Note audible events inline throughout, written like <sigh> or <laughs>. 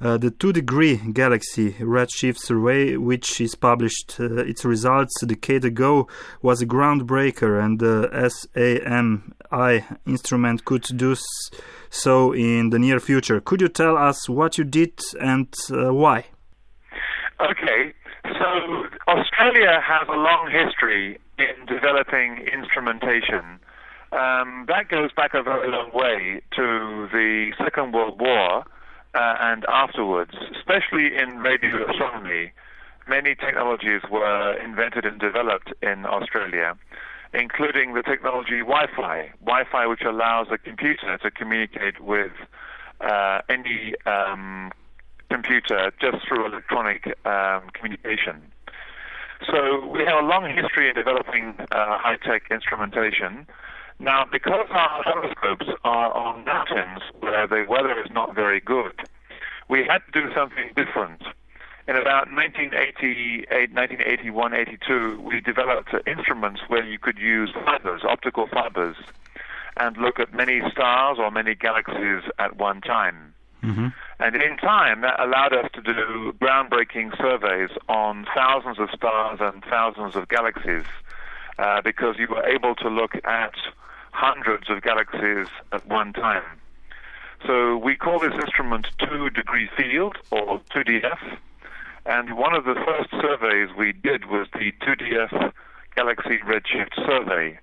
Uh, the two degree galaxy redshift survey, which is published uh, its results a decade ago, was a groundbreaker, and the SAMI instrument could do so in the near future. Could you tell us what you did and uh, why? Okay, so Australia has a long history in developing instrumentation. Um, that goes back a very long way to the Second World War uh, and afterwards, especially in radio astronomy. Many technologies were invented and developed in Australia, including the technology Wi-Fi. Wi-Fi, which allows a computer to communicate with uh, any um, computer just through electronic um, communication. So we have a long history in developing uh, high-tech instrumentation. Now, because our telescopes are on mountains where the weather is not very good, we had to do something different. In about 1988, 1981, 82, we developed instruments where you could use fibers, optical fibers, and look at many stars or many galaxies at one time. Mm-hmm. And in time, that allowed us to do groundbreaking surveys on thousands of stars and thousands of galaxies uh, because you were able to look at hundreds of galaxies at one time. So we call this instrument two degree field or 2DF. And one of the first surveys we did was the 2DF Galaxy Redshift Survey.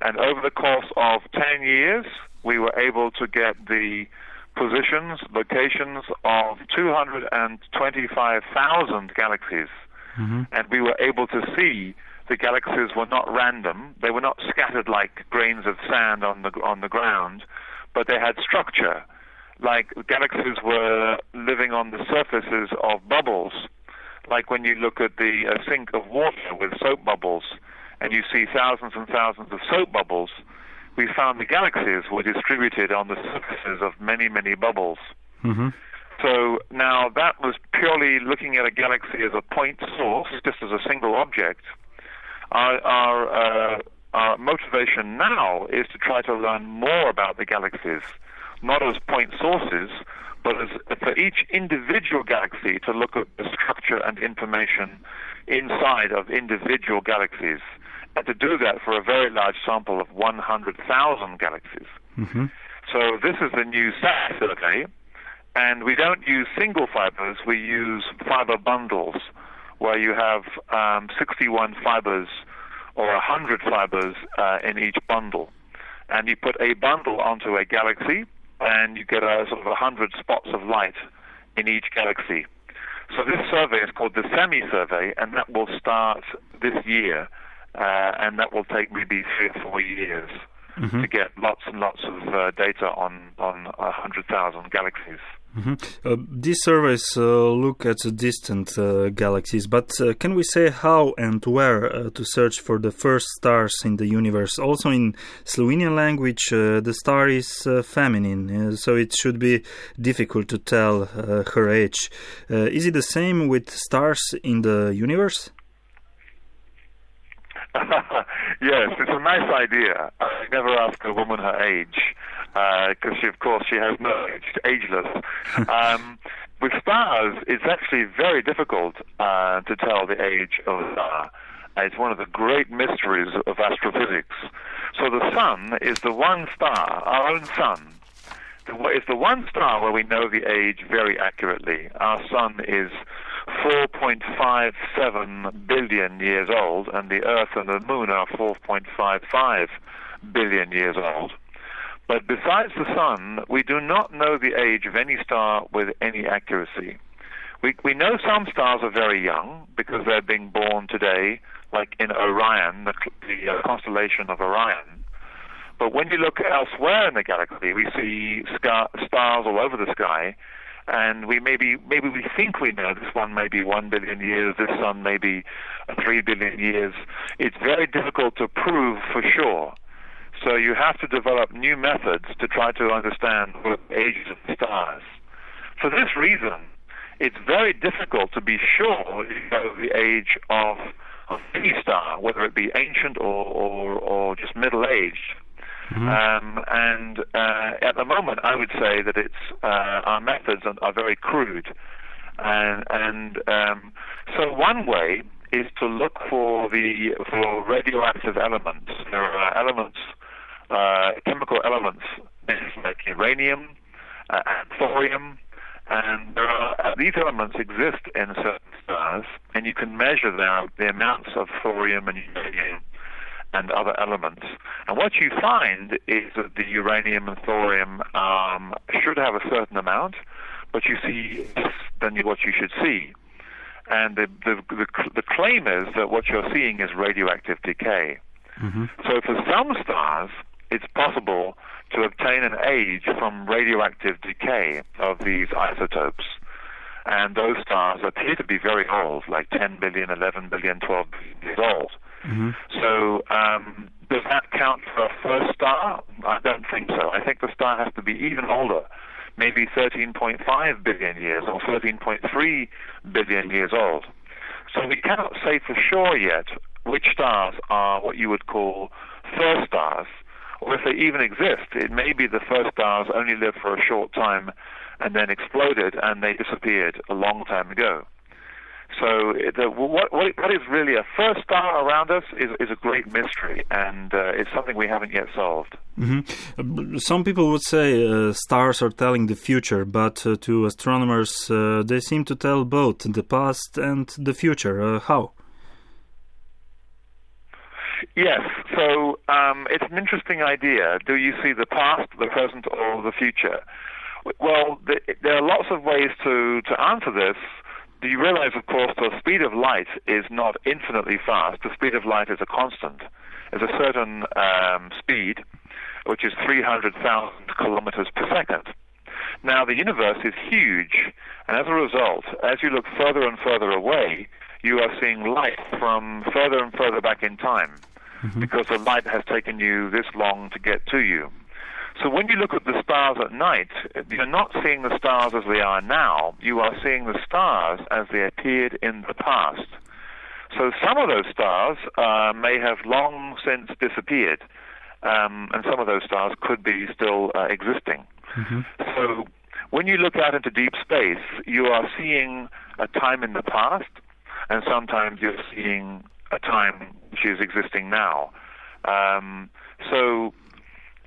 And over the course of 10 years, we were able to get the positions, locations of 225,000 galaxies. Mm-hmm. And we were able to see the galaxies were not random. They were not scattered like grains of sand on the, on the ground, but they had structure. Like galaxies were living on the surfaces of bubbles, like when you look at the uh, sink of water with soap bubbles and you see thousands and thousands of soap bubbles we found the galaxies were distributed on the surfaces of many, many bubbles. Mm-hmm. So now that was purely looking at a galaxy as a point source, just as a single object. Our, our, uh, our motivation now is to try to learn more about the galaxies, not as point sources, but as for each individual galaxy to look at the structure and information inside of individual galaxies and to do that for a very large sample of 100,000 galaxies. Mm-hmm. So this is the new SAMI survey, and we don't use single fibers, we use fiber bundles, where you have um, 61 fibers or 100 fibers uh, in each bundle. And you put a bundle onto a galaxy, and you get a sort of 100 spots of light in each galaxy. So this survey is called the SAMI survey, and that will start this year uh, and that will take maybe three or four years mm-hmm. to get lots and lots of uh, data on on 100,000 galaxies. Mm-hmm. Uh, these surveys uh, look at distant uh, galaxies, but uh, can we say how and where uh, to search for the first stars in the universe? Also, in Slovenian language, uh, the star is feminine, so it should be difficult to tell her age. is it the same with stars in the universe? <laughs> yes, it's a nice idea. I never ask a woman her age because, uh, of course, she has no age, ageless. <laughs> um, with stars, it's actually very difficult uh, to tell the age of a star. It's one of the great mysteries of astrophysics. So the sun is the one star, our own sun, is the one star where we know the age very accurately. Our sun is 4.57 billion years old, and the Earth and the Moon are 4.55 billion years old. But besides the Sun, we do not know the age of any star with any accuracy. We, we know some stars are very young because they're being born today, like in Orion, the, the uh, constellation of Orion. But when you look elsewhere in the galaxy, we see star, stars all over the sky and we maybe maybe we think we know this one may be one billion years, this sun may be three billion years. It's very difficult to prove for sure. So you have to develop new methods to try to understand the ages of stars. For this reason, it's very difficult to be sure you know the age of, of any star, whether it be ancient or, or, or just middle aged. Mm-hmm. Um, and uh, at the moment, I would say that it's uh, our methods are, are, very crude. And, and um, so one way is to look for the for radioactive elements. There are elements, uh, chemical elements like uranium uh, and thorium, and there are, uh, these elements exist in certain stars, and you can measure the, the amounts of thorium and uranium and other elements. And what you find is that the uranium and thorium um, should have a certain amount, but you see less than what you should see. And the, the, the, the claim is that what you're seeing is radioactive decay. Mm-hmm. So for some stars, it's possible to obtain an age from radioactive decay of these isotopes. And those stars appear to be very old, like 10 billion, 11 billion, 12 billion years old. Mm-hmm. So, um, does that count for a first star? I don't think so. I think the star has to be even older, maybe 13.5 billion years or 13.3 billion years old. So we cannot say for sure yet which stars are what you would call first stars, or if they even exist. It may be the first stars only lived for a short time and then exploded and they disappeared a long time ago. So the, what, what, is really a first star around us is, is a great mystery, and uh, it's something we haven't yet solved. Mm-hmm. Some people would say uh, stars are telling the future, but uh, to astronomers, uh, they seem to tell both the past and the future. Uh, how? Yes, so um, it's an interesting idea. Do you see the past, the present, or the future? Well, the, there are lots of ways to, to answer this do you realize, of course, the speed of light is not infinitely fast. The speed of light is a constant. There's a certain um, speed, which is 300,000 kilometers per second. Now, the universe is huge, and as a result, as you look further and further away, you are seeing light from further and further back in time, mm-hmm. because the light has taken you this long to get to you. So when you look at the stars at night, you're not seeing the stars as they are now. You are seeing the stars as they appeared in the past. So some of those stars uh, may have long since disappeared, um, and some of those stars could be still uh, existing. Mm-hmm. So when you look out into deep space, you are seeing a time in the past, and sometimes you're seeing a time which is existing now. Um, so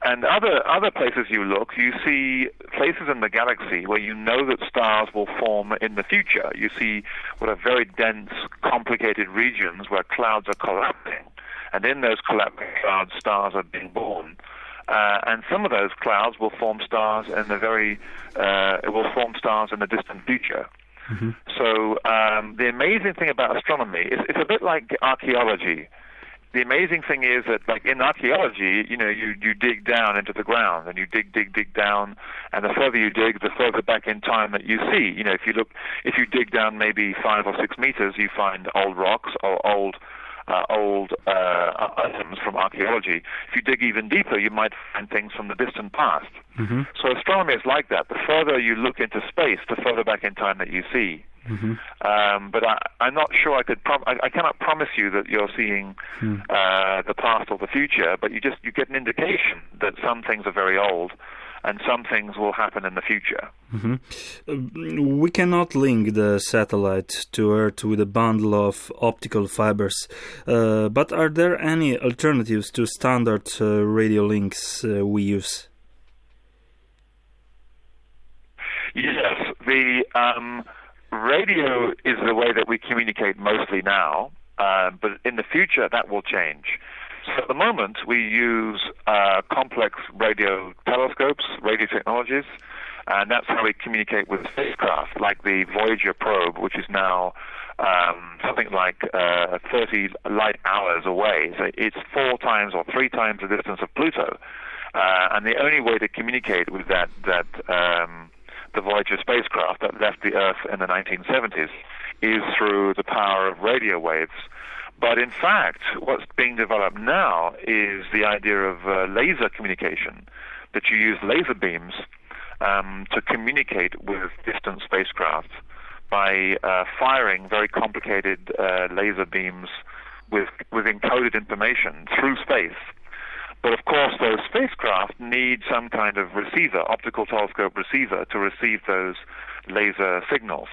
and other other places you look, you see places in the galaxy where you know that stars will form in the future. You see what are very dense, complicated regions where clouds are collapsing, and in those collapsing clouds, stars are being born. Uh, and some of those clouds will form stars in the very uh, will form stars in the distant future. Mm-hmm. So um, the amazing thing about astronomy is it's a bit like archaeology the amazing thing is that, like in archaeology, you know, you you dig down into the ground and you dig, dig, dig down, and the further you dig, the further back in time that you see. You know, if you look, if you dig down maybe five or six meters, you find old rocks or old. Uh, old uh, items from archaeology. If you dig even deeper, you might find things from the distant past. Mm-hmm. So astronomy is like that. The further you look into space, the further back in time that you see. Mm-hmm. Um, but I, am not sure I could. Prom- I, I, cannot promise you that you're seeing mm. uh, the past or the future. But you just you get an indication that some things are very old, and some things will happen in the future. Mm-hmm. Uh, we cannot link the satellite to Earth with a bundle of optical fibers. Uh, but are there any alternatives to standard uh, radio links uh, we use? Yes, the um, radio is the way that we communicate mostly now, uh, but in the future that will change. So at the moment we use uh, complex radio telescopes, radio technologies, and that's how we communicate with spacecraft, like the Voyager probe, which is now um, something like uh, 30 light hours away. So it's four times or three times the distance of Pluto. Uh, and the only way to communicate with that that um, the Voyager spacecraft that left the Earth in the 1970s is through the power of radio waves. But in fact, what's being developed now is the idea of uh, laser communication, that you use laser beams um, to communicate with distant spacecraft by uh, firing very complicated uh, laser beams with, with encoded information through space. But of course, those spacecraft need some kind of receiver, optical telescope receiver, to receive those laser signals.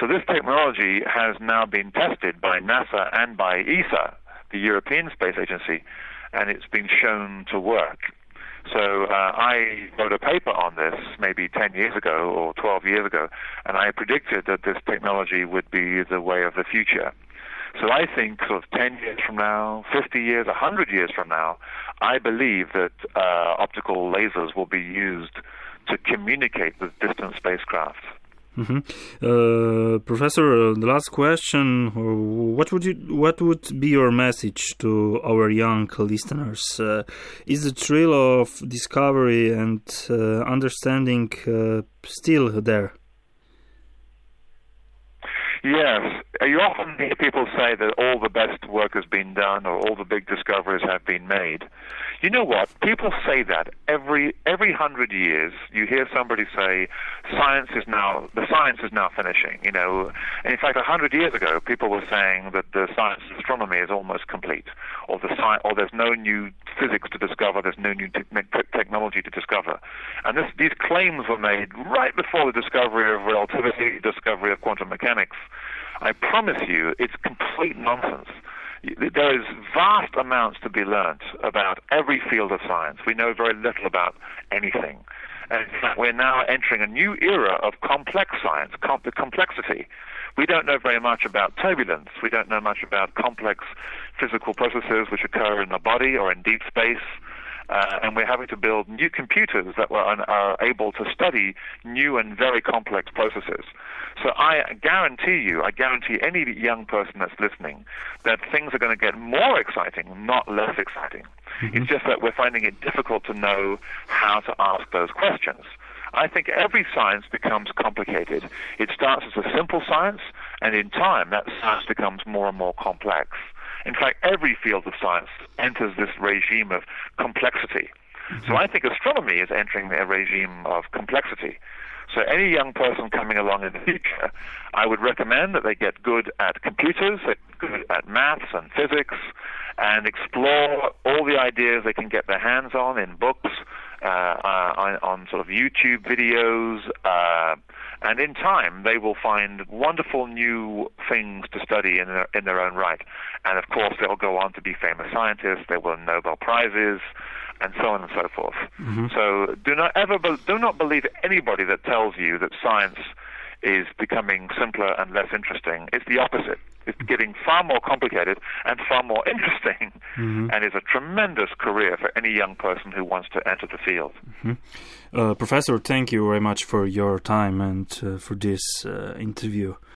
So this technology has now been tested by NASA and by ESA, the European Space Agency, and it's been shown to work. So uh, I wrote a paper on this maybe 10 years ago or 12 years ago, and I predicted that this technology would be the way of the future. So I think sort of 10 years from now, 50 years, 100 years from now, I believe that uh, optical lasers will be used to communicate with distant spacecraft. Mm-hmm. Uh, Professor, uh, the last question: uh, What would you, what would be your message to our young listeners? Uh, is the thrill of discovery and uh, understanding uh, still there? Yes, you often hear people say that all the best work has been done or all the big discoveries have been made. You know what? People say that every every hundred years. You hear somebody say, "Science is now the science is now finishing." You know, and in fact, a hundred years ago, people were saying that the science of astronomy is almost complete, or the sci- or there's no new physics to discover, there's no new te- technology to discover, and this, these claims were made right before the discovery of relativity, discovery of quantum mechanics. I promise you, it's complete nonsense there is vast amounts to be learnt about every field of science. We know very little about anything. And in fact, we're now entering a new era of complex science, com- complexity. We don't know very much about turbulence. We don't know much about complex physical processes which occur in the body or in deep space. Uh, and we're having to build new computers that are, are able to study new and very complex processes. So I guarantee you, I guarantee any young person that's listening, that things are going to get more exciting, not less exciting. Mm-hmm. It's just that we're finding it difficult to know how to ask those questions. I think every science becomes complicated. It starts as a simple science, and in time, that science becomes more and more complex. In fact, every field of science enters this regime of complexity. So I think astronomy is entering a regime of complexity. So any young person coming along in the future, I would recommend that they get good at computers, good at maths and physics, and explore all the ideas they can get their hands on in books, uh, uh, on, on, sort of YouTube videos, uh, and in time they will find wonderful new things to study in their, in their own right. And of course, they'll go on to be famous scientists. They will win Nobel prizes and so on and so forth. Mm-hmm. So do not ever be- do not believe anybody that tells you that science is becoming simpler and less interesting. It's the opposite. It's getting far more complicated and far more <laughs> interesting, mm-hmm. and is a tremendous career for any young person who wants to enter the field. Mm-hmm. Uh, Professor, thank you very much for your time and uh, for this uh, interview.